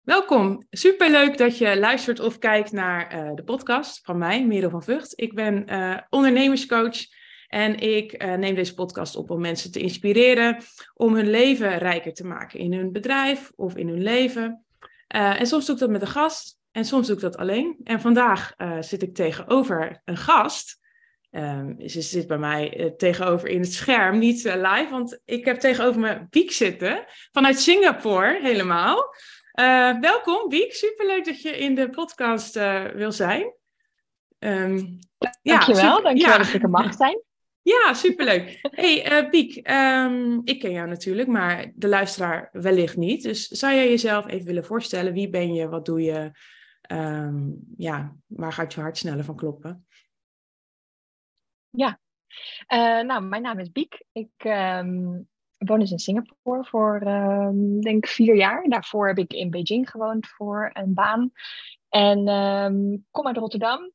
Welkom. Superleuk dat je luistert of kijkt naar eh, de podcast van mij, Merel van Vught. Ik ben uh, ondernemerscoach en ik uh, neem deze podcast op om mensen te inspireren om hun leven rijker te maken in hun bedrijf of in hun leven. en soms doe ik dat met een gast en soms doe ik dat alleen. En vandaag zit ik tegenover een gast. Um, ze zit bij mij tegenover in het scherm, niet live, want ik heb tegenover me Biek zitten vanuit Singapore helemaal. Uh, welkom, Biek. Superleuk dat je in de podcast uh, wil zijn. Um, dankjewel, ja, dankjewel ja. dat ik er mag zijn. Ja, superleuk. Hey uh, Biek, um, ik ken jou natuurlijk, maar de luisteraar wellicht niet. Dus zou jij jezelf even willen voorstellen? Wie ben je? Wat doe je? Um, ja, waar gaat je hart sneller van kloppen? Ja, nou, mijn naam is Biek. Ik woon dus in Singapore voor, um, denk vier jaar. Daarvoor heb ik in Beijing gewoond voor een baan. En um, kom uit Rotterdam.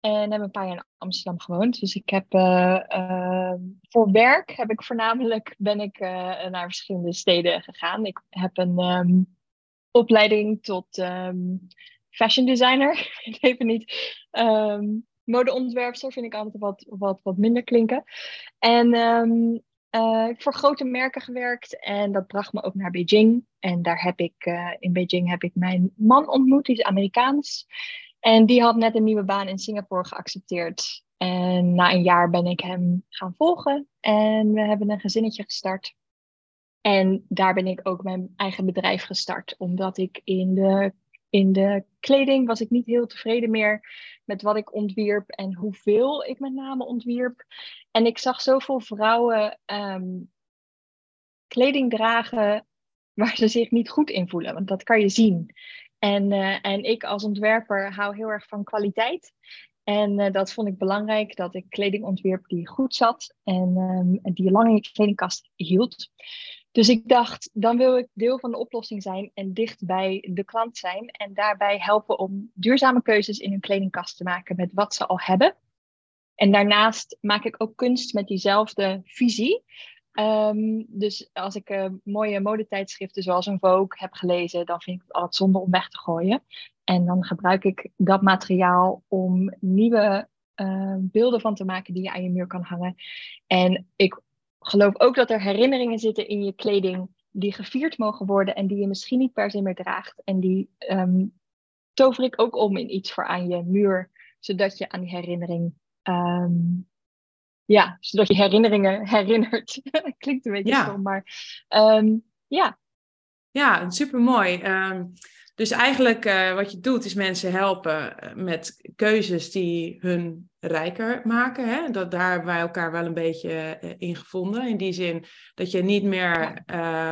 En heb een paar jaar in Amsterdam gewoond. Dus ik heb uh, uh, voor werk heb ik voornamelijk ben ik uh, naar verschillende steden gegaan. Ik heb een opleiding tot fashion designer. Even niet. modeontwerpster vind ik altijd wat, wat, wat minder klinken. En uh, voor grote merken gewerkt en dat bracht me ook naar Beijing. En daar heb ik, uh, in Beijing heb ik mijn man ontmoet, die is Amerikaans. En die had net een nieuwe baan in Singapore geaccepteerd. En na een jaar ben ik hem gaan volgen en we hebben een gezinnetje gestart. En daar ben ik ook mijn eigen bedrijf gestart, omdat ik in de in de kleding was ik niet heel tevreden meer met wat ik ontwierp en hoeveel ik met name ontwierp. En ik zag zoveel vrouwen um, kleding dragen waar ze zich niet goed in voelen, want dat kan je zien. En, uh, en ik als ontwerper hou heel erg van kwaliteit. En uh, dat vond ik belangrijk, dat ik kleding ontwierp die goed zat en um, die lang in je kledingkast hield. Dus ik dacht, dan wil ik deel van de oplossing zijn en dicht bij de klant zijn. En daarbij helpen om duurzame keuzes in hun kledingkast te maken met wat ze al hebben. En daarnaast maak ik ook kunst met diezelfde visie. Um, dus als ik uh, mooie modetijdschriften zoals een Vogue heb gelezen, dan vind ik het altijd zonde om weg te gooien. En dan gebruik ik dat materiaal om nieuwe uh, beelden van te maken die je aan je muur kan hangen. En ik geloof ook dat er herinneringen zitten in je kleding die gevierd mogen worden en die je misschien niet per se meer draagt. En die um, tover ik ook om in iets voor aan je muur, zodat je aan die herinnering, um, ja, zodat je herinneringen herinnert. Klinkt een beetje ja. stom, maar um, ja. Ja, super mooi. Dus eigenlijk uh, wat je doet is mensen helpen eh, met keuzes die hun rijker maken. Hè? Dat, daar hebben wij elkaar wel een beetje uh, in gevonden. In die zin dat je niet meer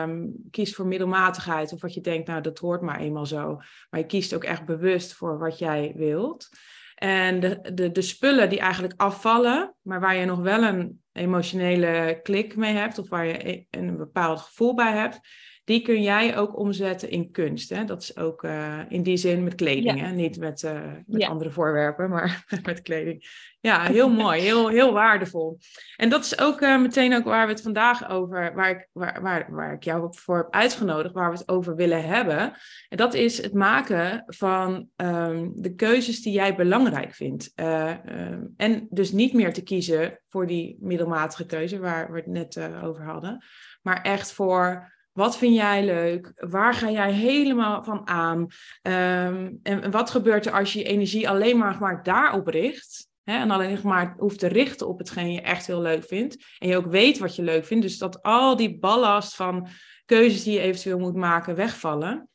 um, kiest voor middelmatigheid of wat je denkt, nou dat hoort maar eenmaal zo. Maar je kiest ook echt bewust voor wat jij wilt. En de, de, de spullen die eigenlijk afvallen, maar waar je nog wel een emotionele klik mee hebt of waar je e-, een bepaald gevoel bij hebt, die kun jij ook omzetten in kunst. Hè? Dat is ook uh, in die zin met kleding, hè? niet met, uh, met ja. andere voorwerpen, maar met kleding. Ja, heel mooi, heel, heel waardevol. En dat is ook uh, meteen ook waar we het vandaag over, waar ik, waar, waar, waar ik jou voor heb uitgenodigd, waar we het over willen hebben. En dat is het maken van um, de keuzes die jij belangrijk vindt. Um, en dus niet meer te kiezen voor die middelmatige keuze waar we het net over hadden, maar echt voor wat vind jij leuk? Waar ga jij helemaal van aan? Um, en wat gebeurt er als je je energie alleen maar, maar daarop richt? Hè, en alleen maar hoeft te richten op hetgeen je echt heel leuk vindt. En je ook weet wat je leuk vindt. Dus dat al die ballast van keuzes die je eventueel moet maken wegvallen.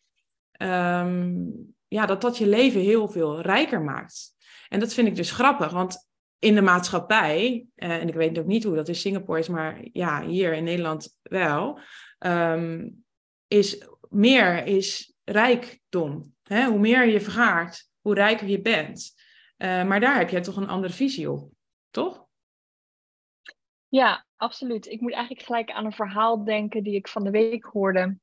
Um, ja, dat dat je leven heel veel rijker maakt. En dat vind ik dus grappig, want in de maatschappij, uh, en ik weet ook niet hoe dat in Singapore is, maar ja, hier in Nederland wel, um, is meer is rijkdom. Hè? Hoe meer je vergaart, hoe rijker je bent. Uh, maar daar heb jij toch een andere visie op, toch? Ja, absoluut. Ik moet eigenlijk gelijk aan een verhaal denken die ik van de week hoorde.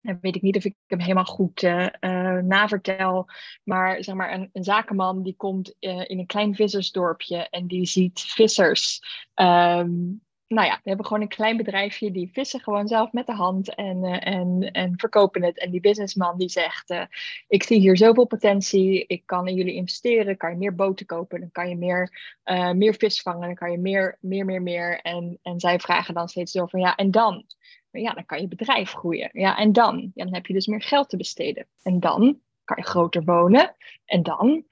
En weet ik niet of ik hem helemaal goed uh, uh, navertel. Maar zeg maar, een, zakenman die komt in een klein vissersdorpje en die ziet vissers um, nou ja, we hebben gewoon een klein bedrijfje die vissen gewoon zelf met de hand en, uh, en, en verkopen het. En die businessman die zegt, uh, ik zie hier zoveel potentie, ik kan in jullie investeren, kan je meer boten kopen, dan kan je meer, uh, meer vis vangen, dan kan je meer, meer, meer, meer. En, en zij vragen dan steeds door van ja, en dan? Ja, dan kan je bedrijf groeien. Ja, en dan? Dan heb je dus meer geld te besteden. En dan kan je groter wonen. En dan?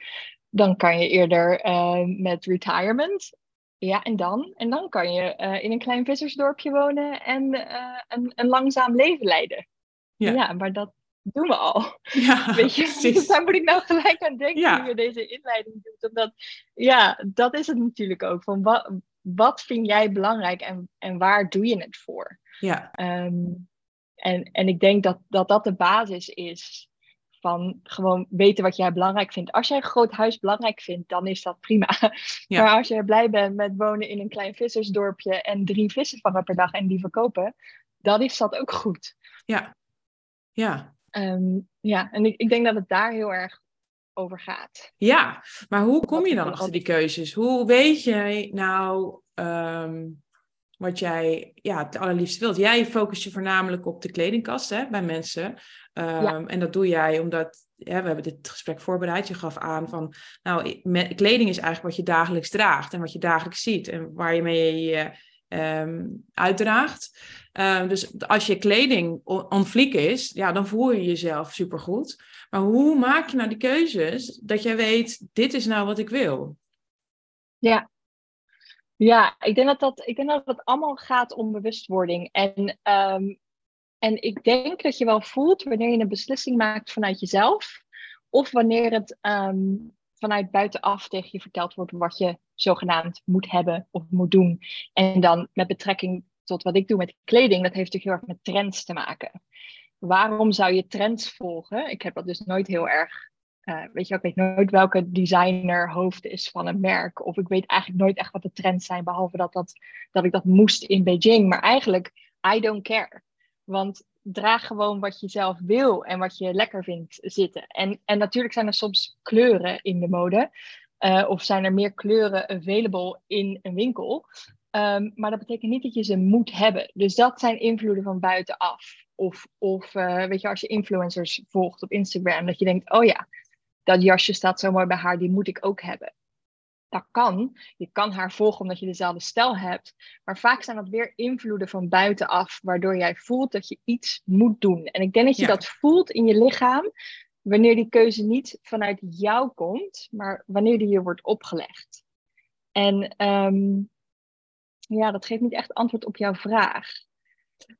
Dan kan je eerder met retirement. Ja, en dan? En dan kan je uh, in een klein vissersdorpje wonen en uh, een, een langzaam leven leiden. Ja. ja, maar dat doen we al. Ja, Weet je, precies. daar moet ik nou gelijk aan denken ja. je deze inleiding doet. Omdat, ja, dat is het natuurlijk ook. Van wat, wat vind jij belangrijk en, en waar doe je het voor? Ja. Um, en, en ik denk dat, dat dat de basis is van gewoon weten wat jij belangrijk vindt. Als jij een groot huis belangrijk vindt, dan is dat prima. Maar als je blij bent met wonen in een klein vissersdorpje en drie vissen vangen per dag en die verkopen, dan is dat ook goed. Ja, ja. Um, ja, en ik, ik denk dat het daar heel erg over gaat. Ja, maar hoe kom je dan achter die keuzes? Hoe weet jij nou um, wat jij ja, het allerliefst wilt? Jij focust je voornamelijk op de kledingkast hè, bij mensen. Um, En dat doe jij omdat, we hebben dit gesprek voorbereid, je gaf aan van, nou, kleding is eigenlijk wat je dagelijks draagt en wat je dagelijks ziet en waar je mee je um, uitdraagt. Um, dus als je kleding on fleek is, ja, dan voel je jezelf supergoed. Maar hoe maak je nou die keuzes dat jij weet, dit is nou wat ik wil? Ja, ja, ik denk dat dat, ik denk dat het allemaal gaat om bewustwording. En um, en ik denk dat je wel voelt wanneer je een beslissing maakt vanuit jezelf, of wanneer het um, vanuit buitenaf tegen je verteld wordt wat je zogenaamd moet hebben of moet doen. En dan met betrekking tot wat ik doe met kleding, dat heeft natuurlijk heel erg met trends te maken. Waarom zou je trends volgen? Ik heb dat dus nooit heel erg. Uh, weet je, ik weet nooit welke designer hoofd is van een merk. Of ik weet eigenlijk nooit echt wat de trends zijn, behalve dat, dat, dat ik dat moest in Beijing. Maar eigenlijk, I don't care. Want draag gewoon wat je zelf wil en wat je lekker vindt zitten. En, en natuurlijk zijn er soms kleuren in de mode. Uh, of zijn er meer kleuren available in een winkel. Um, maar dat betekent niet dat je ze moet hebben. Dus dat zijn invloeden van buitenaf. Of, of uh, weet je, als je influencers volgt op Instagram, dat je denkt: oh ja, dat jasje staat zo mooi bij haar, die moet ik ook hebben dat kan. Je kan haar volgen omdat je dezelfde stijl hebt. Maar vaak zijn dat weer invloeden van buitenaf, waardoor jij voelt dat je iets moet doen. En ik denk dat je dat voelt in je lichaam, wanneer die keuze niet vanuit jou komt, maar wanneer die je wordt opgelegd. En um, ja, dat geeft niet echt antwoord op jouw vraag.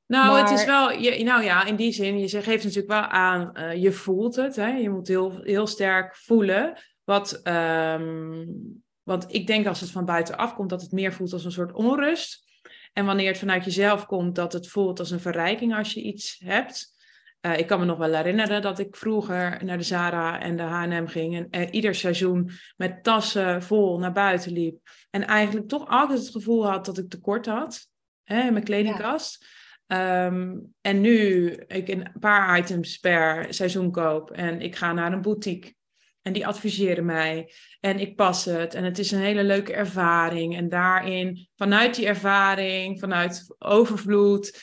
Nou, het is wel, je, nou ja, in die zin, je geeft natuurlijk wel aan, uh, je voelt het. Hè? Je moet heel, heel sterk voelen wat, um, want ik denk als het van buitenaf komt, dat het meer voelt als een soort onrust. En wanneer het vanuit jezelf komt, dat het voelt als een verrijking als je iets hebt. Uh, ik kan me nog wel herinneren dat ik vroeger naar de Zara en de H&M ging. En uh, ieder seizoen met tassen vol naar buiten liep. En eigenlijk toch altijd het gevoel had dat ik tekort had. Hè, in mijn kledingkast. Ja. Um, en nu ik een paar items per seizoen koop. En ik ga naar een boutique. En die adviseren mij. En ik pas het. En het is een hele leuke ervaring. En daarin, vanuit die ervaring, vanuit overvloed,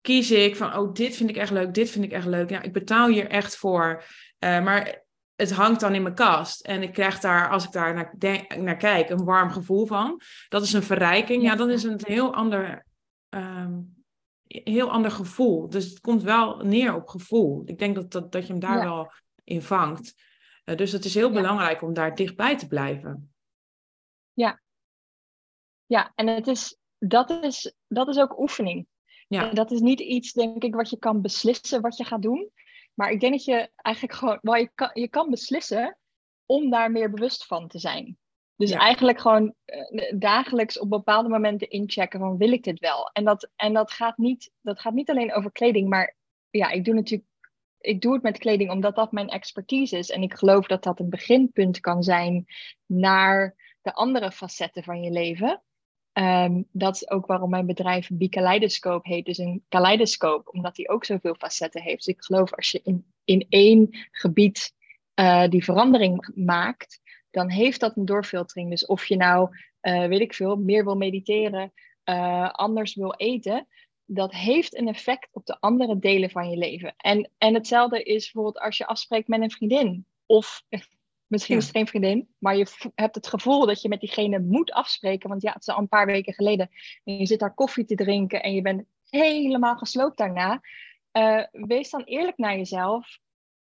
kies ik van, oh, dit vind ik echt leuk, dit vind ik echt leuk. Ja, ik betaal hier echt voor. Uh, maar het hangt dan in mijn kast. En ik krijg daar, als ik daar naar, denk, naar kijk, een warm gevoel van. Dat is een verrijking. Ja, dan is het een heel ander, um, heel ander gevoel. Dus het komt wel neer op gevoel. Ik denk dat, dat, dat je hem daar wel in vangt. Eh, dus het is heel belangrijk om daar dichtbij te blijven. Ja, ja en het is, dat, is, dat is ook oefening. Ja. dat is niet iets, denk ik, wat je kan beslissen wat je gaat doen. Maar ik denk dat je eigenlijk gewoon, wel, je, kan, je kan beslissen om daar meer bewust van te zijn. Dus eigenlijk gewoon uh, dagelijks op bepaalde momenten inchecken van wil ik dit wel? En dat, en dat, gaat niet, dat gaat niet alleen over kleding, maar ja, ik doe natuurlijk ik doe het met kleding omdat dat mijn expertise is. En ik geloof dat dat een beginpunt kan zijn naar de andere facetten van je leven. Um, dat is ook waarom mijn bedrijf Bikaleidoscoop heet. Dus een kaleidoscoop, omdat die ook zoveel facetten heeft. Dus ik geloof als je in, in één gebied uh, die verandering maakt, dan heeft dat een doorfiltering. Dus of je nou, uh, weet ik veel, meer wil mediteren, eh, anders wil eten, dat heeft een effect op de andere delen van je leven. En, en hetzelfde is bijvoorbeeld als je afspreekt met een vriendin. Of misschien is het geen vriendin, maar je hebt het gevoel dat je met diegene moet afspreken. Want ja, het is al een paar weken geleden. En je zit daar koffie te drinken en je bent helemaal gesloopt daarna. Uh, wees dan eerlijk naar jezelf.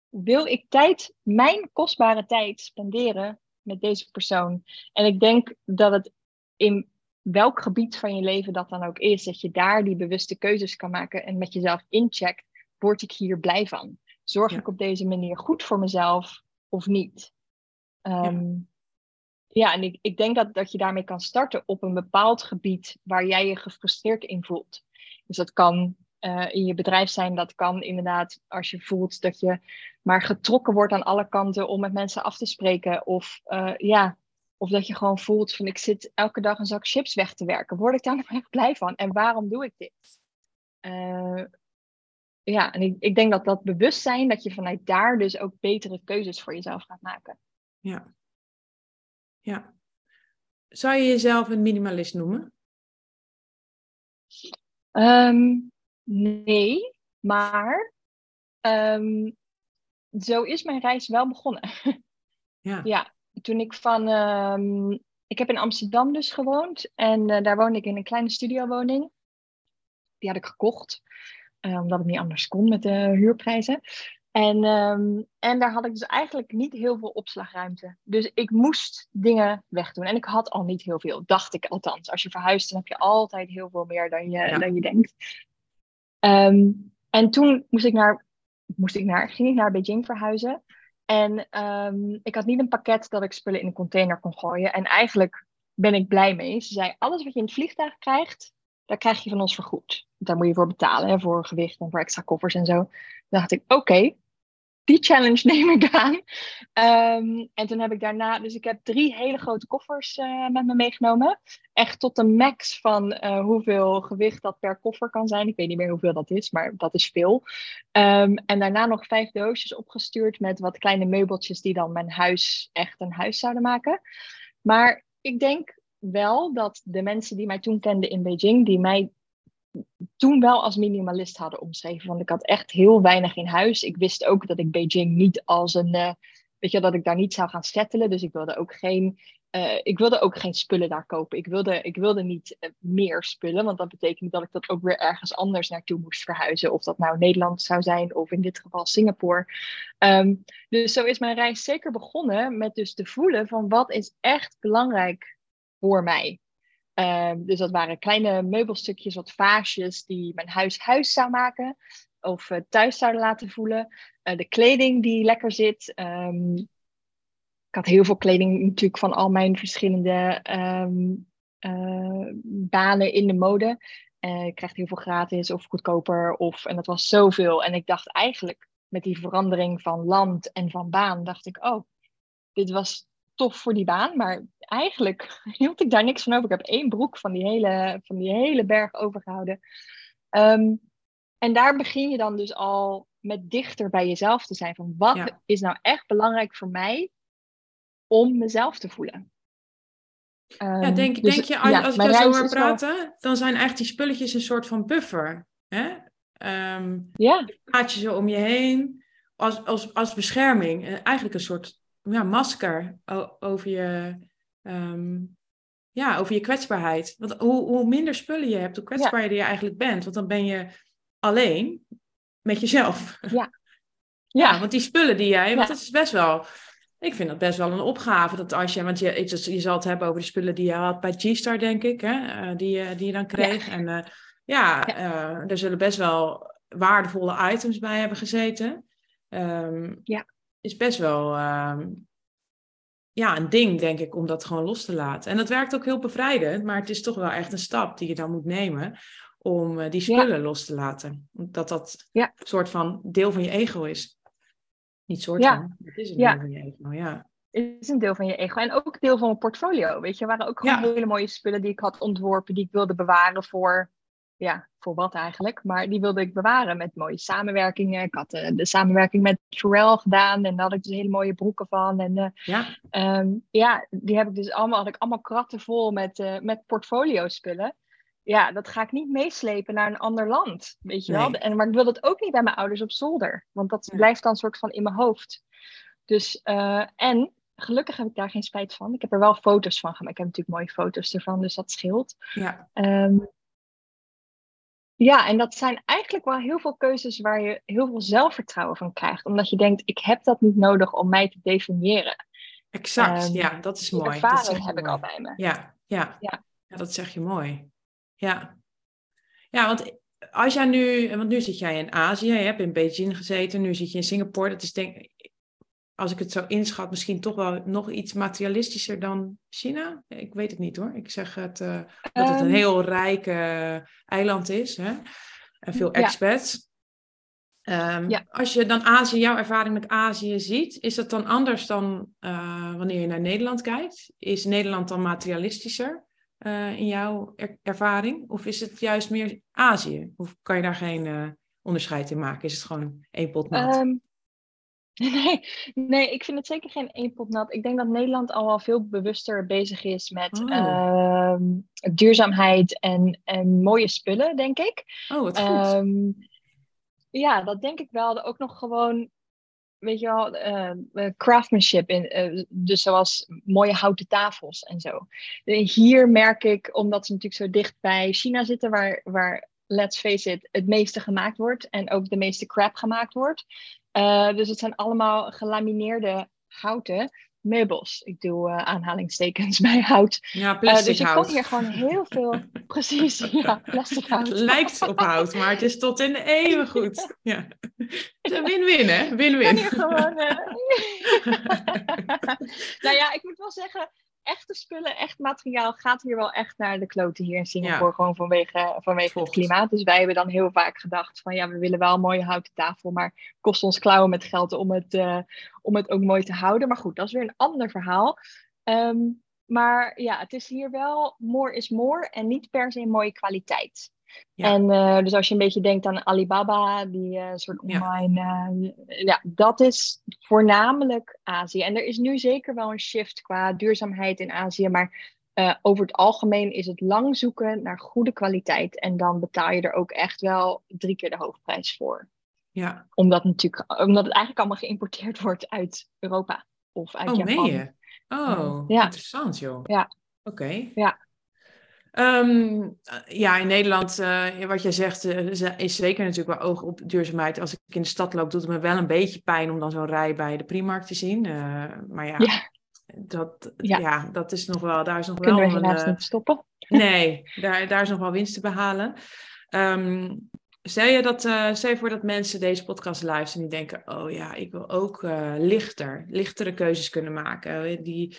Wil ik tijd, mijn kostbare tijd, spenderen met deze persoon? En ik denk dat het in welk gebied van je leven dat dan ook is, dat je daar die bewuste keuzes kan maken en met jezelf incheckt, word ik hier blij van? Zorg ik op deze manier goed voor mezelf of niet? Ehm, ja. en ik, ik denk dat, dat je daarmee kan starten op een bepaald gebied waar jij je gefrustreerd in voelt. Dus dat kan uh, in je bedrijf zijn, dat kan inderdaad als je voelt dat je maar getrokken wordt aan alle kanten om met mensen af te spreken. Of uh, ja, of dat je gewoon voelt van ik zit elke dag een zak chips weg te werken. Word ik daar nou echt blij van? En waarom doe ik dit? Uh, ja, en ik, ik denk dat dat bewustzijn, dat je vanuit daar dus ook betere keuzes voor jezelf gaat maken. Ja. Ja. Zou je jezelf een minimalist noemen? Um, nee, maar um, zo is mijn reis wel begonnen. Ja. ja, toen ik van. Um, ik heb in Amsterdam dus gewoond. En uh, daar woonde ik in een kleine studiowoning. Die had ik gekocht. Uh, omdat het niet anders kon met de huurprijzen. En, um, en daar had ik dus eigenlijk niet heel veel opslagruimte. Dus ik moest dingen wegdoen. En ik had al niet heel veel, dacht ik althans. Als je verhuist, dan heb je altijd heel veel meer dan je, dan je denkt. Um, en toen moest ik naar, moest ik naar, ging ik naar Beijing verhuizen. En um, ik had niet een pakket dat ik spullen in een container kon gooien. En eigenlijk ben ik blij mee. Ze zei, alles wat je in het vliegtuig krijgt, daar krijg je van ons vergoed. Daar moet je voor betalen, hè, voor gewicht en voor extra koffers en zo. Dan dacht ik, oké, die challenge neem ik aan. Um, en toen heb ik daarna, dus ik heb drie hele grote koffers uh, met me meegenomen. Echt tot de max van uh, hoeveel gewicht dat per koffer kan zijn. Ik weet niet meer hoeveel dat is, maar dat is veel. Um, en daarna nog vijf doosjes opgestuurd met wat kleine meubeltjes die dan mijn huis echt een huis zouden maken. Maar ik denk wel dat de mensen die mij toen kenden in Beijing, die mij toen wel als minimalist hadden omschreven. Want ik had echt heel weinig in huis. Ik wist ook dat ik Beijing niet als een. Uh, weet je, dat ik daar niet zou gaan settelen. Dus ik wilde ook geen. Uh, ik wilde ook geen spullen daar kopen. Ik wilde, ik wilde niet uh, meer spullen, want dat betekent dat ik dat ook weer ergens anders naartoe moest verhuizen. Of dat nou Nederland zou zijn, of in dit geval Singapore. Um, dus zo is mijn reis zeker begonnen met dus te voelen van wat is echt belangrijk voor mij. Ehm, dus dat waren kleine meubelstukjes, wat vaasjes die mijn huis huis zou maken. Of uh, thuis zouden laten voelen. Uh, de kleding die lekker zit. Um, ik had heel veel kleding natuurlijk van al mijn verschillende um, uh, banen in de mode. ik kreeg heel veel gratis of goedkoper. Of, en dat was zoveel. En ik dacht eigenlijk met die verandering van land en van baan, dacht ik, oh, dit was tof voor die baan. Maar eigenlijk hield ik daar niks van over. Ik heb één broek van die hele, van die hele berg overgehouden. Um, en daar begin je dan dus al met dichter bij jezelf te zijn. Van wat is nou echt belangrijk voor mij om mezelf te voelen? Um, ja, denk, dus, denk je, als, ja, als ik jou zo hoor praten, dan zijn eigenlijk die spulletjes een soort van buffer. Hè? Um, ja. Praat je zo om je heen als, als, als bescherming. Eh, eigenlijk een soort ja, masker over je, um, ja, over je kwetsbaarheid. Want hoe, hoe minder spullen je hebt, hoe kwetsbaarder je eigenlijk bent. Want dan ben je alleen met jezelf. Ja. Ja, ja want die spullen die jij, want dat is best wel, ik vind dat best wel een opgave. Dat als je, want je, je zal het hebben over de spullen die je had bij G-Star, denk ik, hè, uh, die, die je dan kreeg. En uh, ja, uh, er zullen best wel waardevolle items bij hebben gezeten. Um, ja is best wel ehm, ja, een ding, denk ik, om dat gewoon los te laten. En dat werkt ook heel bevrijdend, maar het is toch wel echt een stap die je dan moet nemen om uh, die spullen los te laten. Dat dat ja. een soort van deel van je ego is. Niet soort van, het is een deel van je ego, ja. Het is een deel van je ego en ook deel van mijn portfolio. Weet je, er waren ook gewoon hele mooie spullen die ik had ontworpen, die ik wilde bewaren voor ja, voor wat eigenlijk. Maar die wilde ik bewaren met mooie samenwerkingen. Ik had uh, de samenwerking met Pharrell gedaan en daar had ik dus hele mooie broeken van. En uh, ja. Um, ja, die heb ik dus allemaal, had ik allemaal kratten vol met, uh, met portfolio spullen. ja, dat ga ik niet meeslepen naar een ander land. Weet je wel? En, maar ik wil dat ook niet bij mijn ouders op zolder. Want dat blijft dan soort van in mijn hoofd. Dus, eh, en gelukkig heb ik daar geen spijt van. Ik heb er wel foto's van gemaakt. Ik heb natuurlijk mooie foto's ervan, dus dat scheelt. Ja, Ehm, ja, en dat zijn eigenlijk wel heel veel keuzes waar je heel veel zelfvertrouwen van krijgt. Omdat je denkt, ik heb dat niet nodig om mij te definiëren. exact. Ehm, ja, dat is mooi. Dat ervaring je heb ik al bij me. Ja, ja. Ja. ja, dat zeg je mooi. Ja. Ja, want als jij nu, want nu zit jij in Azië, je hebt in Beijing gezeten, nu zit je in Singapore. Dat is denk als ik het zo inschat, misschien toch wel nog iets materialistischer dan China. Ik weet het niet hoor. Ik zeg het, eh, dat het een Ehm. heel rijk eh, eiland is. Hè? En veel Ja. expats. Ehm, Ja. Als je dan Azië, jouw ervaring met Azië ziet, is dat dan anders dan eh, wanneer je naar Nederland kijkt? Is Nederland dan materialistischer in jouw er- ervaring? Of is het juist meer Azië? Of kan je daar geen onderscheid in maken? Is het gewoon één pot nat? nee, nee, ik vind het zeker geen één pot nat. Ik denk dat Nederland al wel veel bewuster bezig is met Oh. ehm, duurzaamheid en, en mooie spullen, denk ik. oh, wat goed. Ehm, ja, dat denk ik wel. Ook nog gewoon, weet je wel, eh, eh, craftsmanship. In, eh, dus zoals mooie houten tafels en zo. Eh, Hier merk ik, omdat ze natuurlijk zo dicht bij China zitten, waar, waar let's face it, het meeste gemaakt wordt. En ook de meeste crap gemaakt wordt. Eh, dus het zijn allemaal gelamineerde houten meubels. Ik doe eh, aanhalingstekens bij hout. ja, Eh, plastic dus je hout. kan hier gewoon heel veel. Precies, ja, plastic hout. Het lijkt op hout, maar het is tot in de eeuwen goed. Ja. Win-win, hè? kan Win-win. hier gewoon. nou ja, ik moet wel zeggen, echte spullen, echt materiaal gaat hier wel echt naar de kloten hier in Singapore. Ja. Gewoon vanwege, vanwege het klimaat. Dus wij hebben dan heel vaak gedacht van ja, we willen wel een mooie houten tafel, maar kost ons klauwen met geld om het, eh, om het ook mooi te houden. Maar goed, dat is weer een ander verhaal. Ehm, maar ja, het is hier wel more is more en niet per se mooie kwaliteit. Ja. En eh, dus als je een beetje denkt aan Alibaba, die eh, soort Ja. online, eh, ja, dat is voornamelijk Azië. En er is nu zeker wel een shift qua duurzaamheid in Azië, maar over het algemeen is het lang zoeken naar goede kwaliteit. En dan betaal je er ook echt wel drie keer de hoofdprijs voor. Ja. Omdat, natuurlijk, omdat het eigenlijk allemaal geïmporteerd wordt uit Europa of uit Oh, Japan. meen je? Oh, Ja. interessant joh. Ja. Oké. Ja. Ehm, ja, in Nederland, eh, wat jij zegt, eh, is- zeker natuurlijk wel oog op duurzaamheid. Als ik in de stad loop, doet het me wel een beetje pijn om dan zo'n rij bij de Primark te zien. Eh, maar ja, Ja. Dat, ja. Ja. dat is nog wel, daar is nog Kunnen wel we een, eh, niet stoppen. Nee, daar, daar is nog wel winst te behalen. Ehm, stel, je dat, eh, stel je voor dat mensen deze podcast luisteren en die denken: Oh ja, ik wil ook eh, lichter, lichtere keuzes kunnen maken. Eh, Die,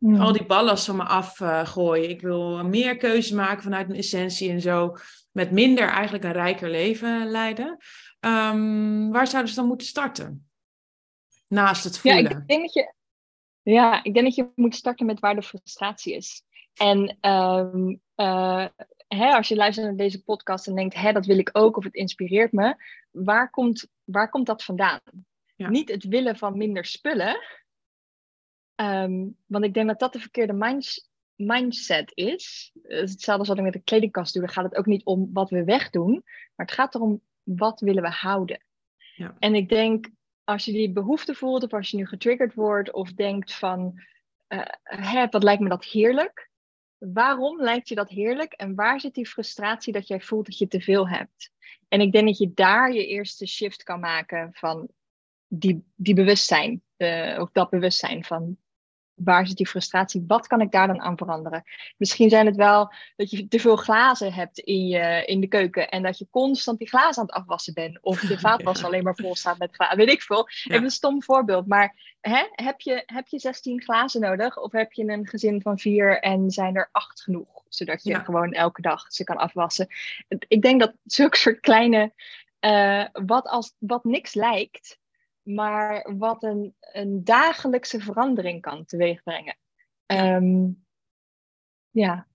Al die ballast van me afgooien. ik wil meer keuzes maken vanuit mijn essentie en zo. Met minder eigenlijk een rijker leven leiden. Ehm, waar zouden ze dan moeten starten? Naast het Ja, voelen. ik denk dat je, ja, ik denk dat je moet starten met waar de frustratie is. En ehm, eh, hè, als je luistert naar deze podcast en denkt, hè, dat wil ik ook of het inspireert me, waar komt, waar komt dat vandaan? Ja. Niet het willen van minder spullen, Ehm, want ik denk dat dat de verkeerde minds- mindset is. Het is hetzelfde als wat ik met de kledingkast doe. Dan gaat het ook niet om wat we wegdoen, maar het gaat erom wat willen we houden. Ja. En ik denk, als je die behoefte voelt, of als je nu getriggerd wordt, of denkt van, eh, hè, wat lijkt me dat heerlijk? Waarom lijkt je dat heerlijk? En waar zit die frustratie dat jij voelt dat je te veel hebt? En ik denk dat je daar je eerste shift kan maken van die, die bewustzijn, eh, of dat bewustzijn van waar zit die frustratie? Wat kan ik daar dan aan veranderen? Misschien zijn het wel dat je te veel glazen hebt in, je, in de keuken en dat je constant die glazen aan het afwassen bent. Of de vaatwas Ja. alleen maar vol staat met glazen. Weet ik veel. Even een stom voorbeeld. Maar hè, heb, je, heb je 16 glazen nodig? Of heb je een gezin van vier en zijn er acht genoeg? Zodat je Ja. gewoon elke dag ze kan afwassen. Ik denk dat zulke soort kleine, eh, wat, als, wat niks lijkt, maar wat een, een dagelijkse verandering kan teweegbrengen. Ehm, ja,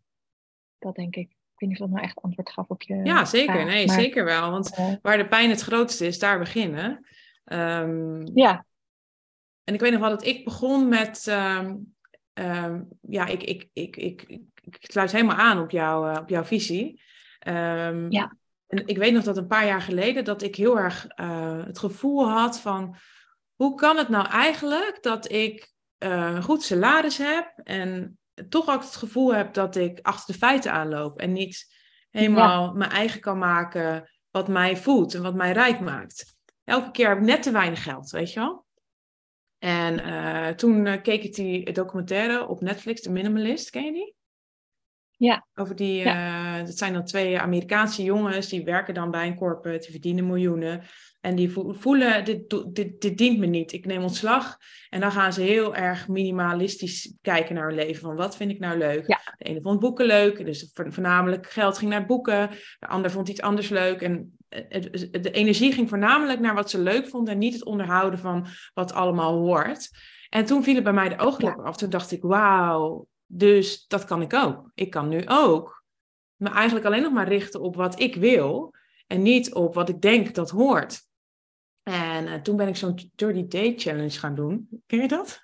dat denk ik. Ik weet niet of dat nou echt antwoord gaf op je. Ja, zeker. vraag, Nee, maar, zeker wel. Want eh, waar de pijn het grootste is, daar beginnen. Ehm, ja, En ik weet nog wel dat ik begon met. ehm, ja, ik, ik, ik, ik, ik, ik sluit helemaal aan op, jou, eh, op jouw visie. Ja. En ik weet nog dat een paar jaar geleden dat ik heel erg eh, het gevoel had van hoe kan het nou eigenlijk dat ik een goed salaris heb en toch ook het gevoel heb dat ik achter de feiten aanloop en niet helemaal mijn eigen kan maken wat mij voelt en wat mij rijk maakt. Elke keer heb ik net te weinig geld, weet je wel? En eh, toen keek ik die documentaire op Netflix, The Minimalist, ken je die? Ja. Over die, eh, dat zijn dan twee Amerikaanse jongens, die werken dan bij een corporate, die verdienen miljoenen. En die vo- voelen, dit, dit, dit dient me niet, ik neem ontslag. En dan gaan ze heel erg minimalistisch kijken naar hun leven. Van wat vind ik nou leuk? Ja. De ene vond boeken leuk, dus vo- voornamelijk geld ging naar boeken. De ander vond iets anders leuk. En het- de energie ging voornamelijk naar wat ze leuk vonden en niet het onderhouden van wat allemaal hoort. En toen vielen bij mij de oogkleppen af. Toen dacht ik, wauw, dus dat kan ik ook. Ik kan nu ook me eigenlijk alleen nog maar richten op wat ik wil en niet op wat ik denk dat hoort. En eh, toen ben ik zo'n 30 Day Challenge gaan doen. Ken je dat?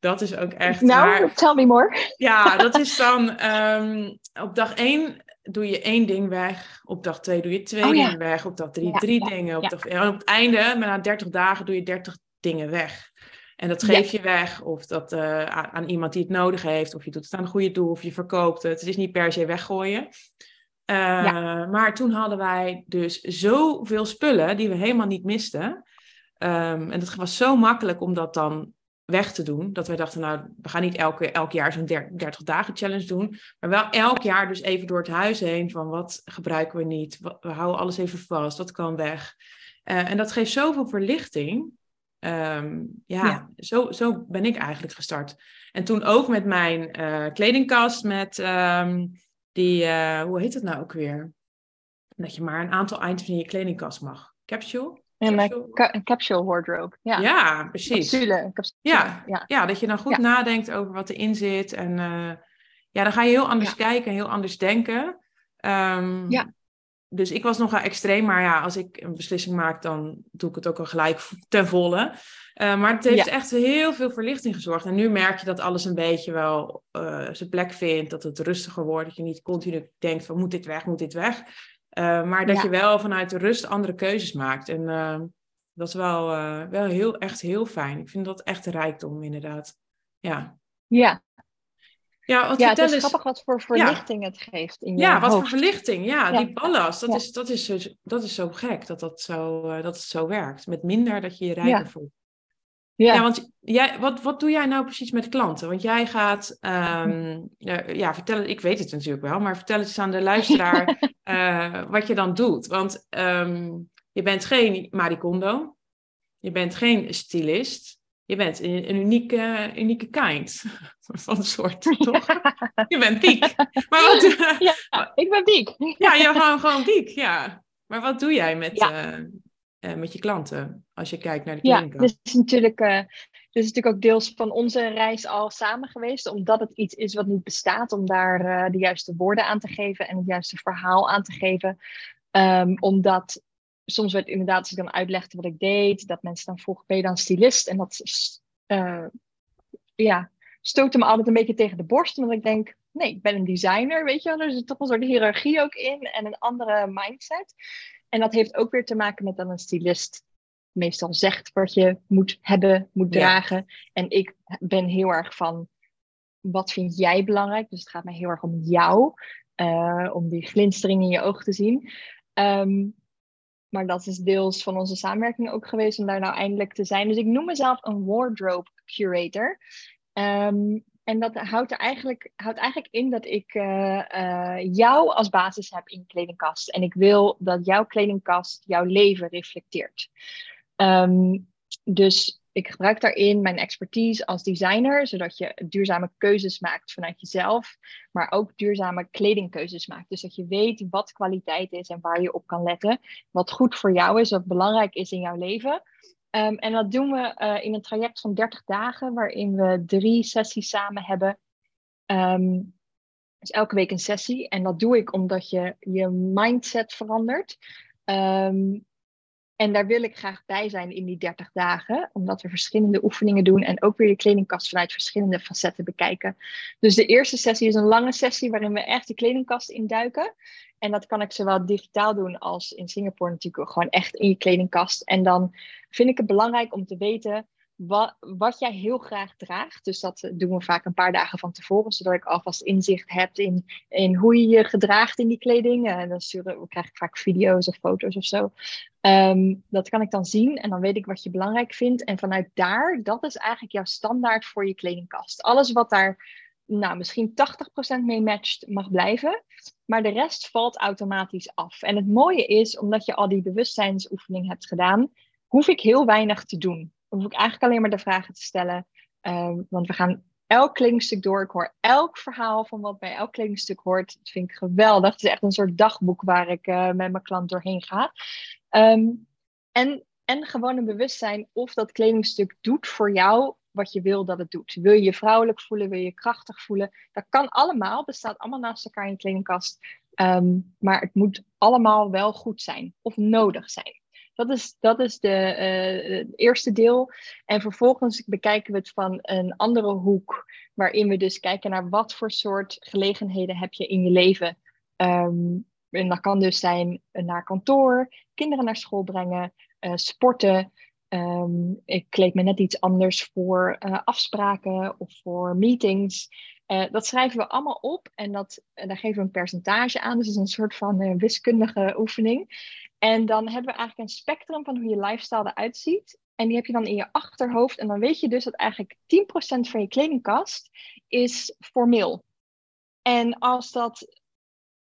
Dat is ook echt nou, tell me more. Ja, dat is dan ehm, op dag één doe je één ding weg. Op dag twee doe je twee Oh ja. dingen weg. Op dag drie Ja, drie ja, dingen. Op, dag, en op het einde, maar na 30 dagen, doe je 30 dingen weg. En dat geef je weg, of dat eh, aan, iemand die het nodig heeft, of je doet het aan een goede doel, of je verkoopt het. Het is niet per se weggooien. Eh, Maar toen hadden wij dus zoveel spullen die we helemaal niet misten. Ehm, en het was zo makkelijk om dat dan weg te doen. Dat wij dachten, nou, we gaan niet elke, elk jaar zo'n 30 dagen challenge doen. Maar wel elk jaar dus even door het huis heen van wat gebruiken we niet. We houden alles even vast, wat kan weg. Eh, en dat geeft zoveel verlichting. Ehm, ja, Ja. Zo, zo ben ik eigenlijk gestart. En toen ook met mijn eh, kledingkast, met ehm, die, eh, hoe heet dat nou ook weer? Dat je maar een aantal items in je kledingkast mag. Capsule? En een, Capsule? ca- een capsule wardrobe. Ja, Ja, precies. capsule. capsule. Ja. ja. Ja, dat je dan goed nadenkt over wat erin zit. En eh, ja, dan ga je heel anders kijken, heel anders denken. Ehm, Ja. Dus ik was nogal extreem, maar ja, als ik een beslissing maak, dan doe ik het ook al gelijk ten volle. Eh, maar het heeft Ja. echt heel veel verlichting gezorgd. En nu merk je dat alles een beetje wel eh, zijn plek vindt, dat het rustiger wordt, dat je niet continu denkt van moet dit weg, moet dit weg. Eh, maar dat Ja. je wel vanuit de rust andere keuzes maakt. En dat is wel, wel heel, echt heel fijn. Ik vind dat echt rijkdom, inderdaad. Ja, Ja. Ja wat ja, het is eens. grappig wat voor verlichting het geeft in je Ja, wat voor verlichting. Ja, Ja. die ballast. Dat, is, dat, is, zo- dat is zo gek dat, dat, zo, eh, dat het zo werkt. Met minder dat je je rijker Ja. voelt. Ja. Want jij, wat, wat doe jij nou precies met klanten? Want jij gaat, ehm, ja, ja, vertel het, ik weet het natuurlijk wel, maar vertel het eens aan de luisteraar eh, wat je dan doet. Want ehm, je bent geen Marie Kondo, je bent geen stylist, je bent een, een unieke, unieke kind van een soort, toch? Je bent piek. Maar wat, Ja, ik ben Diek. ja, je gewoon, gewoon piek, ja. Maar wat doe jij met, Ja. eh, eh, met je klanten als je kijkt naar de Ja, kledingkast? dus is natuurlijk, eh dit is natuurlijk ook deels van onze reis al samen geweest, omdat het iets is wat niet bestaat, om daar eh, de juiste woorden aan te geven en het juiste verhaal aan te geven. Ehm, omdat soms werd inderdaad, als ik dan uitlegde wat ik deed, dat mensen dan vroegen, ben je dan stylist? En dat eh, ja, stootte me altijd een beetje tegen de borst, omdat ik denk, nee, ik ben een designer, weet je wel. Er zit toch een soort hiërarchie ook in en een andere mindset. En dat heeft ook weer te maken met dat een stylist meestal zegt wat je moet hebben, moet Ja. dragen. En ik ben heel erg van, wat vind jij belangrijk? Dus het gaat mij heel erg om jou, eh, om die glinstering in je ogen te zien. Ehm, maar dat is deels van onze samenwerking ook geweest om daar nou eindelijk te zijn. Dus ik noem mezelf een wardrobe curator. Ehm, en dat houdt, er eigenlijk, houdt eigenlijk in dat ik eh, eh, jou als basis heb in kledingkast. En ik wil dat jouw kledingkast jouw leven reflecteert. Ehm, dus ik gebruik daarin mijn expertise als designer, zodat je duurzame keuzes maakt vanuit jezelf, maar ook duurzame kledingkeuzes maakt. Dus dat je weet wat kwaliteit is en waar je op kan letten, wat goed voor jou is, wat belangrijk is in jouw leven. Ehm, en dat doen we eh, in een traject van 30 dagen, waarin we drie sessies samen hebben. Ehm, dus elke week een sessie. En dat doe ik omdat je je mindset verandert. Ehm, En daar wil ik graag bij zijn in die 30 dagen, omdat we verschillende oefeningen doen en ook weer je kledingkast vanuit verschillende facetten bekijken. Dus de eerste sessie is een lange sessie waarin we echt de kledingkast induiken. En dat kan ik zowel digitaal doen als in Singapore natuurlijk gewoon echt in je kledingkast. En dan vind ik het belangrijk om te weten wat, wat jij heel graag draagt. Dus dat doen we vaak een paar dagen van tevoren, zodat ik alvast inzicht heb in, in hoe je je gedraagt in die kleding. En dan sturen, krijg ik vaak video's of foto's of zo. Ehm, dat kan ik dan zien en dan weet ik wat je belangrijk vindt. En vanuit daar, dat is eigenlijk jouw standaard voor je kledingkast. Alles wat daar nou, misschien 80% mee matcht, mag blijven. Maar de rest valt automatisch af. En het mooie is, omdat je al die bewustzijnsoefening hebt gedaan, hoef ik heel weinig te doen hoef ik eigenlijk alleen maar de vragen te stellen. Ehm, want we gaan elk kledingstuk door. Ik hoor elk verhaal van wat bij elk kledingstuk hoort. Dat vind ik geweldig. Het is echt een soort dagboek waar ik uh, met mijn klant doorheen ga. Ehm, en, en gewoon een bewustzijn of dat kledingstuk doet voor jou wat je wil dat het doet. Wil je je vrouwelijk voelen? Wil je je krachtig voelen? Dat kan allemaal. Het staat allemaal naast elkaar in je kledingkast. Ehm, maar het moet allemaal wel goed zijn of nodig zijn. Dat is, dat is de, uh, het eerste deel. En vervolgens bekijken we het van een andere hoek, waarin we dus kijken naar wat voor soort gelegenheden heb je in je leven. Um, en dat kan dus zijn naar kantoor, kinderen naar school brengen, uh, sporten. Um, ik kleed me net iets anders voor uh, afspraken of voor meetings. Dat schrijven we allemaal op en dat, daar geven we een percentage aan. Dus het is een soort van wiskundige oefening. En dan hebben we eigenlijk een spectrum van hoe je lifestyle eruit ziet. En die heb je dan in je achterhoofd. En dan weet je dus dat eigenlijk 10% van je kledingkast is formeel. En als dat,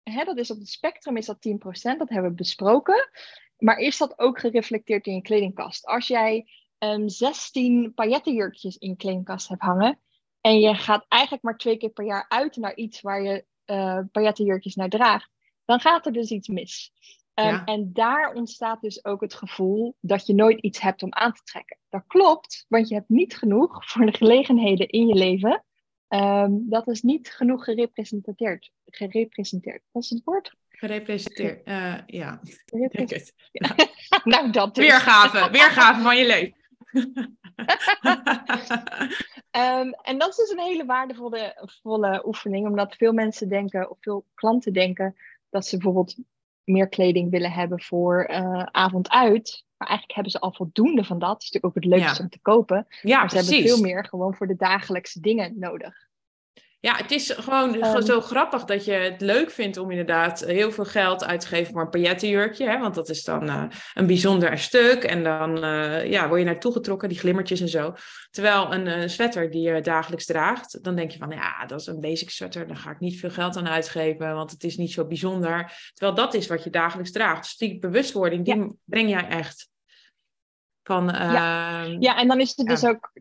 hè, dat is op het spectrum, is dat 10%, dat hebben we besproken. Maar is dat ook gereflecteerd in je kledingkast? Als jij um, 16 paillettenjurkjes in je kledingkast hebt hangen. En je gaat eigenlijk maar twee keer per jaar uit naar iets waar je uh, paillettenjurkjes naar draagt. Dan gaat er dus iets mis. Um, En daar ontstaat dus ook het gevoel dat je nooit iets hebt om aan te trekken. Dat klopt, want je hebt niet genoeg voor de gelegenheden in je leven. Um, dat is niet genoeg gerepresenteerd. Gerepresenteerd, dat is het woord? Gerepresenteerd, uh, ja. Gerepresenteerd. Ja. nou, dat dus. Weergave, weergave van je leven. um, en dat is dus een hele waardevolle volle oefening, omdat veel mensen denken, of veel klanten denken, dat ze bijvoorbeeld meer kleding willen hebben voor uh, avond uit. Maar eigenlijk hebben ze al voldoende van dat. Het is natuurlijk ook het leukste om te kopen. Ja, maar ze precies. hebben veel meer gewoon voor de dagelijkse dingen nodig. Ja, het is gewoon um, zo grappig dat je het leuk vindt om inderdaad heel veel geld uit te geven voor een paillettenjurkje. Hè? Want dat is dan uh, een bijzonder stuk. En dan uh, ja, word je naartoe getrokken, die glimmertjes en zo. Terwijl een sweater die je dagelijks draagt, dan denk je van ja, dat is een basic sweater. Daar ga ik niet veel geld aan uitgeven, want het is niet zo bijzonder. Terwijl dat is wat je dagelijks draagt. Dus die bewustwording, die ja. breng jij echt. Van, ja. ja, en dan is het ja. dus ook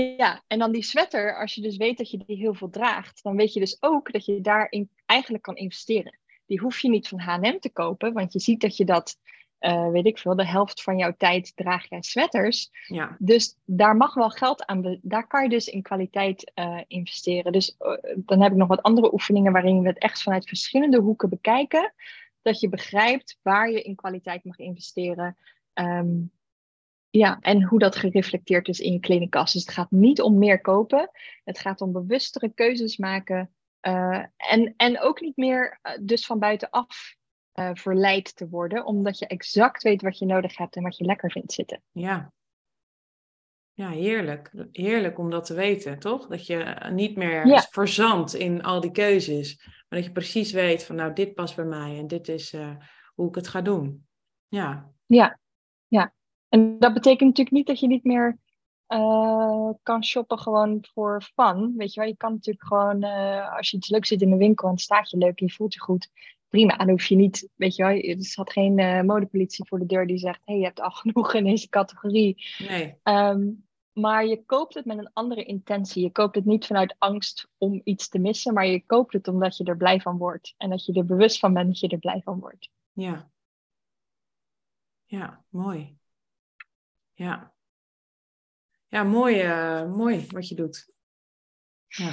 ja, en dan die sweater, als je dus weet dat je die heel veel draagt, dan weet je dus ook dat je daarin eigenlijk kan investeren. Die hoef je niet van H&M te kopen, want je ziet dat je dat, uh, weet ik veel, de helft van jouw tijd draag jij sweaters. Ja. Dus daar mag wel geld aan, daar kan je dus in kwaliteit uh, investeren. Dus uh, dan heb ik nog wat andere oefeningen waarin we het echt vanuit verschillende hoeken bekijken. Dat je begrijpt waar je in kwaliteit mag investeren. Um, ja, en hoe dat gereflecteerd is in je kledingkast. Dus het gaat niet om meer kopen. Het gaat om bewustere keuzes maken. Uh, en, en ook niet meer uh, dus van buitenaf uh, verleid te worden. Omdat je exact weet wat je nodig hebt en wat je lekker vindt zitten. Ja. Ja, heerlijk. Heerlijk om dat te weten, toch? Dat je niet meer ja. verzandt in al die keuzes. Maar dat je precies weet van nou, dit past bij mij en dit is hoe ik het ga doen. Ja. Ja, ja. En dat betekent natuurlijk niet dat je niet meer uh, kan shoppen gewoon voor fun. Weet je wel, je kan natuurlijk gewoon, uh, als je iets leuk zit in de winkel en het staat je leuk en je voelt je goed, prima. Dan hoef je niet, weet je wel, er staat geen uh, modepolitie voor de deur die zegt, hé, hey, je hebt al genoeg in deze categorie. Nee. Um, maar je koopt het met een andere intentie. Je koopt het niet vanuit angst om iets te missen, maar je koopt het omdat je er blij van wordt. En dat je er bewust van bent dat je er blij van wordt. Ja. Ja, mooi. Ja. Ja, mooi, uh, mooi wat je doet. Ja.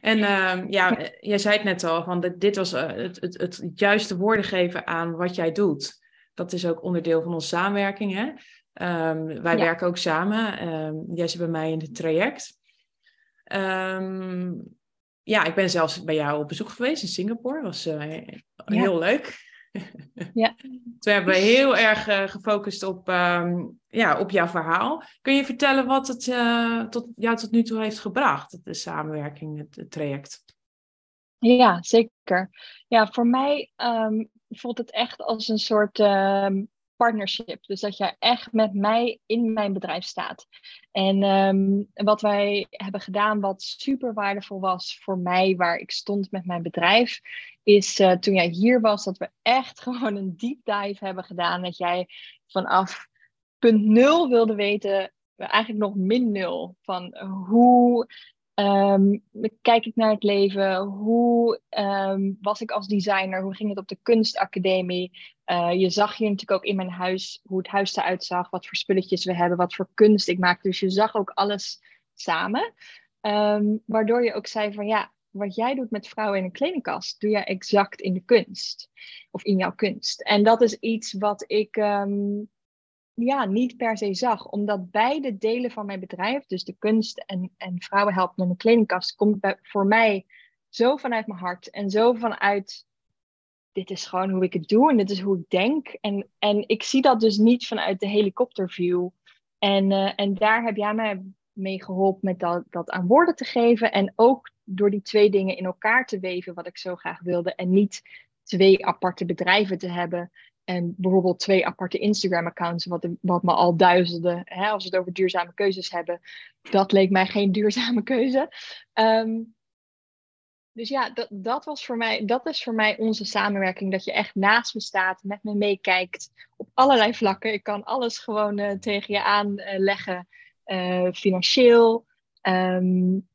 En uh, ja, jij zei het net al, van dit was uh, het, het, het, juiste woorden geven aan wat jij doet. dat is ook onderdeel van onze samenwerking. Hè? Ehm, wij werken ook samen. Um, jij zit bij mij in het traject. Um, ja, ik ben zelfs bij jou op bezoek geweest in Singapore. Was uh, heel leuk. Ja. we hebben heel erg uh, gefocust op, ja, op jouw verhaal. Kun je vertellen wat het uh, tot, jou tot nu toe heeft gebracht, de samenwerking, het, het traject? Ja, zeker. Ja, voor mij um, voelt het echt als een soort um, partnership. Dus dat jij echt met mij in mijn bedrijf staat. En um, wat wij hebben gedaan, wat super waardevol was voor mij, waar ik stond met mijn bedrijf, is uh, toen jij hier was, dat we echt gewoon een deep dive hebben gedaan. Dat jij vanaf punt nul wilde weten, eigenlijk nog min nul, van hoe Um, kijk ik naar het leven? Hoe um, was ik als designer? Hoe ging het op de kunstacademie? Uh, je zag hier natuurlijk ook in mijn huis hoe het huis eruit zag, wat voor spulletjes we hebben, wat voor kunst ik maak. Dus je zag ook alles samen. Um, waardoor je ook zei van ja, wat jij doet met vrouwen in een kledingkast, doe jij exact in de kunst. Of in jouw kunst. En dat is iets wat ik ja, niet per se zag. Omdat beide delen van mijn bedrijf, dus de kunst en, en vrouwen helpen met een kledingkast, komt bij, voor mij zo vanuit mijn hart en zo vanuit. Dit is gewoon hoe ik het doe en dit is hoe ik denk. En, en ik zie dat dus niet vanuit de helikopterview. En, uh, en daar heb jij mij mee geholpen met dat, dat aan woorden te geven. En ook door die twee dingen in elkaar te weven, wat ik zo graag wilde. En niet twee aparte bedrijven te hebben en bijvoorbeeld twee aparte Instagram-accounts, wat, wat me al duizenden, hè, als we het over duurzame keuzes hebben, dat leek mij geen duurzame keuze. Um, dus ja, dat, dat, was voor mij, dat is voor mij onze samenwerking. Dat je echt naast me staat, met me meekijkt op allerlei vlakken. Ik kan alles gewoon uh, tegen je aanleggen, uh, financieel. Um,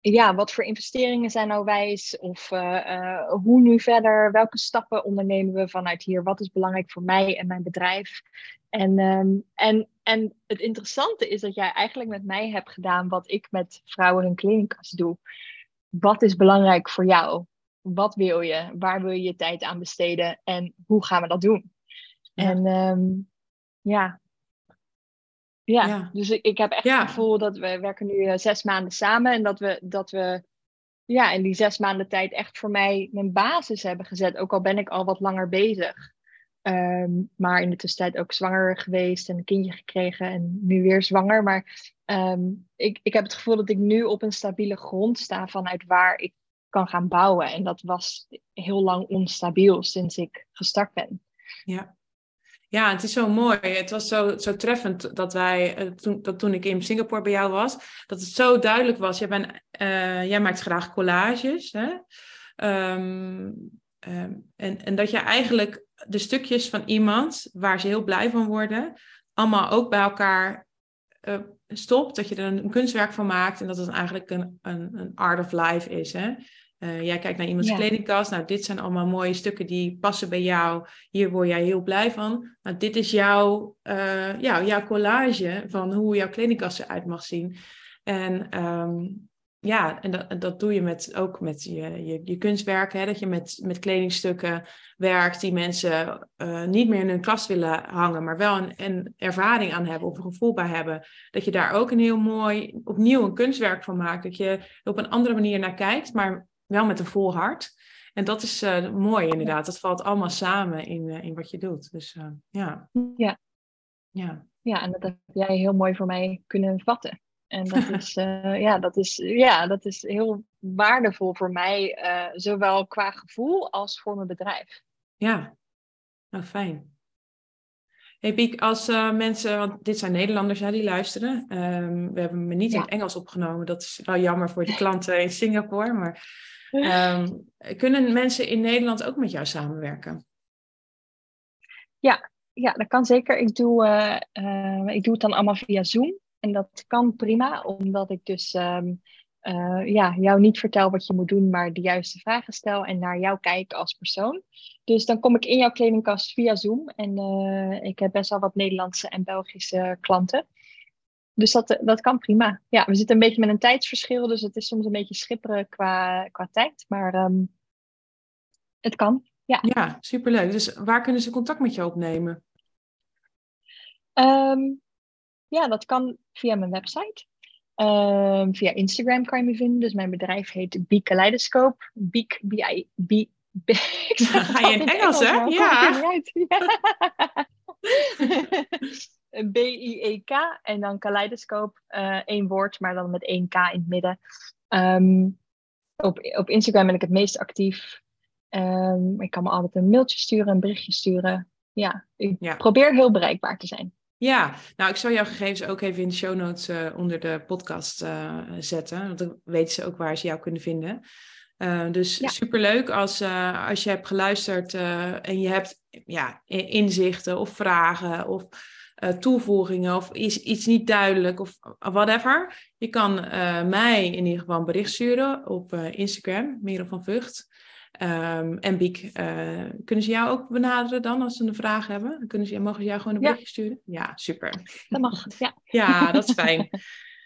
ja, wat voor investeringen zijn nou wijs? Of uh, uh, hoe nu verder? Welke stappen ondernemen we vanuit hier? Wat is belangrijk voor mij en mijn bedrijf? En, um, en, en het interessante is dat jij eigenlijk met mij hebt gedaan wat ik met vrouwen in kledingkast doe. Wat is belangrijk voor jou? Wat wil je? Waar wil je je tijd aan besteden? En hoe gaan we dat doen? Ja. En um, ja, ja, dus ik, ik heb echt het gevoel dat we werken nu uh, zes maanden samen en dat we, dat we ja, in die zes maanden tijd echt voor mij mijn basis hebben gezet. Ook al ben ik al wat langer bezig. Um, maar in de tussentijd ook zwanger geweest en een kindje gekregen en nu weer zwanger. Maar um, ik, ik heb het gevoel dat ik nu op een stabiele grond sta vanuit waar ik kan gaan bouwen. En dat was heel lang onstabiel sinds ik gestart ben. Ja. Ja, het is zo mooi. Het was zo, zo treffend dat wij, eh, toen, dat toen ik in Singapore bij jou was, dat het zo duidelijk was. Jij, uh, jij maakt graag collages. Hè? Um, um, en, en dat je eigenlijk de stukjes van iemand waar ze heel blij van worden, allemaal ook bij elkaar uh, stopt. Dat je er een, een, kunstwerk van maakt en dat het eigenlijk een, een, een art of life is. Hè? Uh, jij kijkt naar iemands ja. kledingkast. Nou, dit zijn allemaal mooie stukken die passen bij jou. Hier word jij heel blij van. Nou, dit is jouw, uh, ja, jouw collage van hoe jouw kledingkast eruit mag zien. En um, ja, en dat, dat doe je met, ook met je, je, je kunstwerken. Hè? Dat je met, met kledingstukken werkt die mensen uh, niet meer in hun kast willen hangen, maar wel een, een ervaring aan hebben of een gevoel bij hebben. Dat je daar ook een heel mooi, opnieuw een kunstwerk van maakt. Dat je op een andere manier naar kijkt, maar wel met een vol hart. En dat is uh, mooi inderdaad. Dat valt allemaal samen in, uh, in wat je doet. Dus uh, ja. ja. Ja. Ja, en dat heb jij heel mooi voor mij kunnen vatten. En dat is, ja, dat is, ja, dat is heel waardevol voor mij, zowel qua gevoel als voor mijn bedrijf. Ja, nou fijn. Hey Piek, als uh, mensen, want dit zijn Nederlanders hè, die luisteren. Um, we hebben me niet ja. in het Engels opgenomen. Dat is wel jammer voor de klanten in Singapore. Maar Um, kunnen mensen in Nederland ook met jou samenwerken? Ja, ja dat kan zeker. Ik doe, uh, uh, ik doe het dan allemaal via Zoom. En dat kan prima, omdat ik dus um, uh, ja, jou niet vertel wat je moet doen, maar de juiste vragen stel en naar jou kijk als persoon. Dus dan kom ik in jouw kledingkast via Zoom. En ik heb best wel wat Nederlandse en Belgische klanten. Dus dat, dat kan prima. Ja, we zitten een beetje met een tijdsverschil, dus het is soms een beetje schipperen qua, qua tijd. Maar um, het kan, Ja. ja, superleuk. Dus waar kunnen ze contact met je opnemen? Ehm, ja, dat kan via mijn website. Ehm, via Instagram kan je me vinden. Dus mijn bedrijf heet Be Kaleidoscope. Beak, B-I, B, B, Ga je in Engels, hè? Ja. B-I-E-K en dan Kaleidoscope. Uh, één woord, maar dan met één K in het midden. Um, op, op Instagram ben ik het meest actief. Um, ik kan me altijd een mailtje sturen, een berichtje sturen. Ja, ik Ja. probeer heel bereikbaar te zijn. Ja, nou, ik zal jouw gegevens ook even in de show notes eh, onder de podcast eh, zetten. Want dan weten ze ook waar ze jou kunnen vinden. Eh, dus Ja. superleuk als, als je hebt geluisterd en je hebt ja, inzichten of vragen of toevoegingen of is iets niet duidelijk of whatever. Je kan mij in ieder geval een bericht sturen op Instagram, Merel van Vught. Ehm, en Biek, eh, kunnen ze jou ook benaderen dan als ze een vraag hebben? Dan Kunnen ze, mogen ze jou gewoon een Ja. berichtje sturen? Ja, super. Dat mag, ja. Ja, dat is fijn.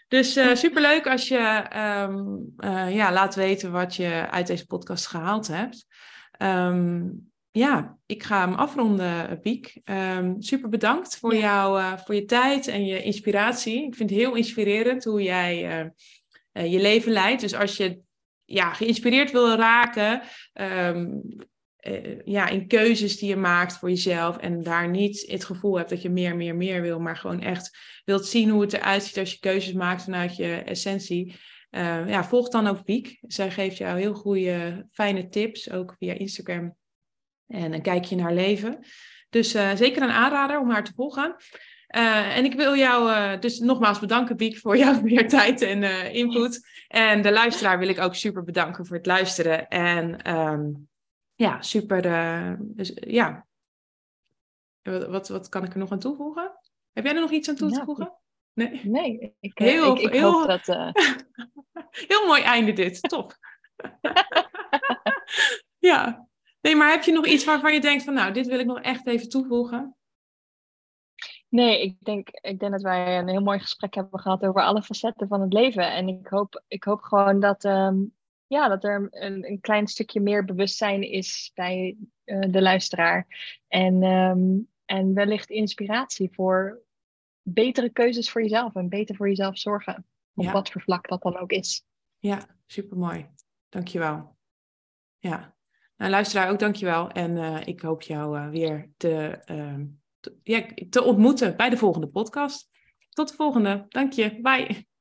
Dus eh, superleuk als je ehm, eh, ja, laat weten wat je uit deze podcast gehaald hebt. Ehm, ja, ik ga hem afronden, Biek. Super bedankt voor, Ja. jou, voor je tijd en je inspiratie. Ik vind het heel inspirerend hoe jij je leven leidt. Dus als je ja, geïnspireerd wil raken ehm, eh, ja, in keuzes die je maakt voor jezelf en daar niet het gevoel hebt dat je meer, meer, meer wil, maar gewoon echt wilt zien hoe het eruit ziet als je keuzes maakt vanuit je essentie. Eh, ja, volg dan ook Biek. Zij geeft jou heel goede, fijne tips, ook via Instagram. En een kijkje naar haar leven. Dus eh, zeker een aanrader om haar te volgen. Eh, en ik wil jou eh, dus nogmaals bedanken, Biek, voor jouw meer tijd en eh, input. En de luisteraar wil ik ook super bedanken voor het luisteren. En ehm, ja, super. dus, ja. Wat, wat, wat kan ik er nog aan toevoegen? Heb jij er nog iets aan toe te voegen? Nee. Nee, ik, Heel- ik, ik heel- hoop dat... Heel mooi einde dit. Top. ja. Nee, maar heb je nog iets waarvan je denkt van nou, dit wil ik nog echt even toevoegen? Nee, ik denk, ik denk dat wij een heel mooi gesprek hebben gehad over alle facetten van het leven. En ik hoop, ik hoop gewoon dat, ehm, ja, dat er een, een klein stukje meer bewustzijn is bij eh, de luisteraar. En, ehm, en wellicht inspiratie voor betere keuzes voor jezelf en beter voor jezelf zorgen. Op Ja. wat voor vlak dat dan ook is. Ja, supermooi. Dankjewel. Ja. Nou, luisteraar ook dankjewel. En eh, ik hoop jou eh, weer te, ehm, te, ja, te ontmoeten bij de volgende podcast. Tot de volgende. Dank je. Bye.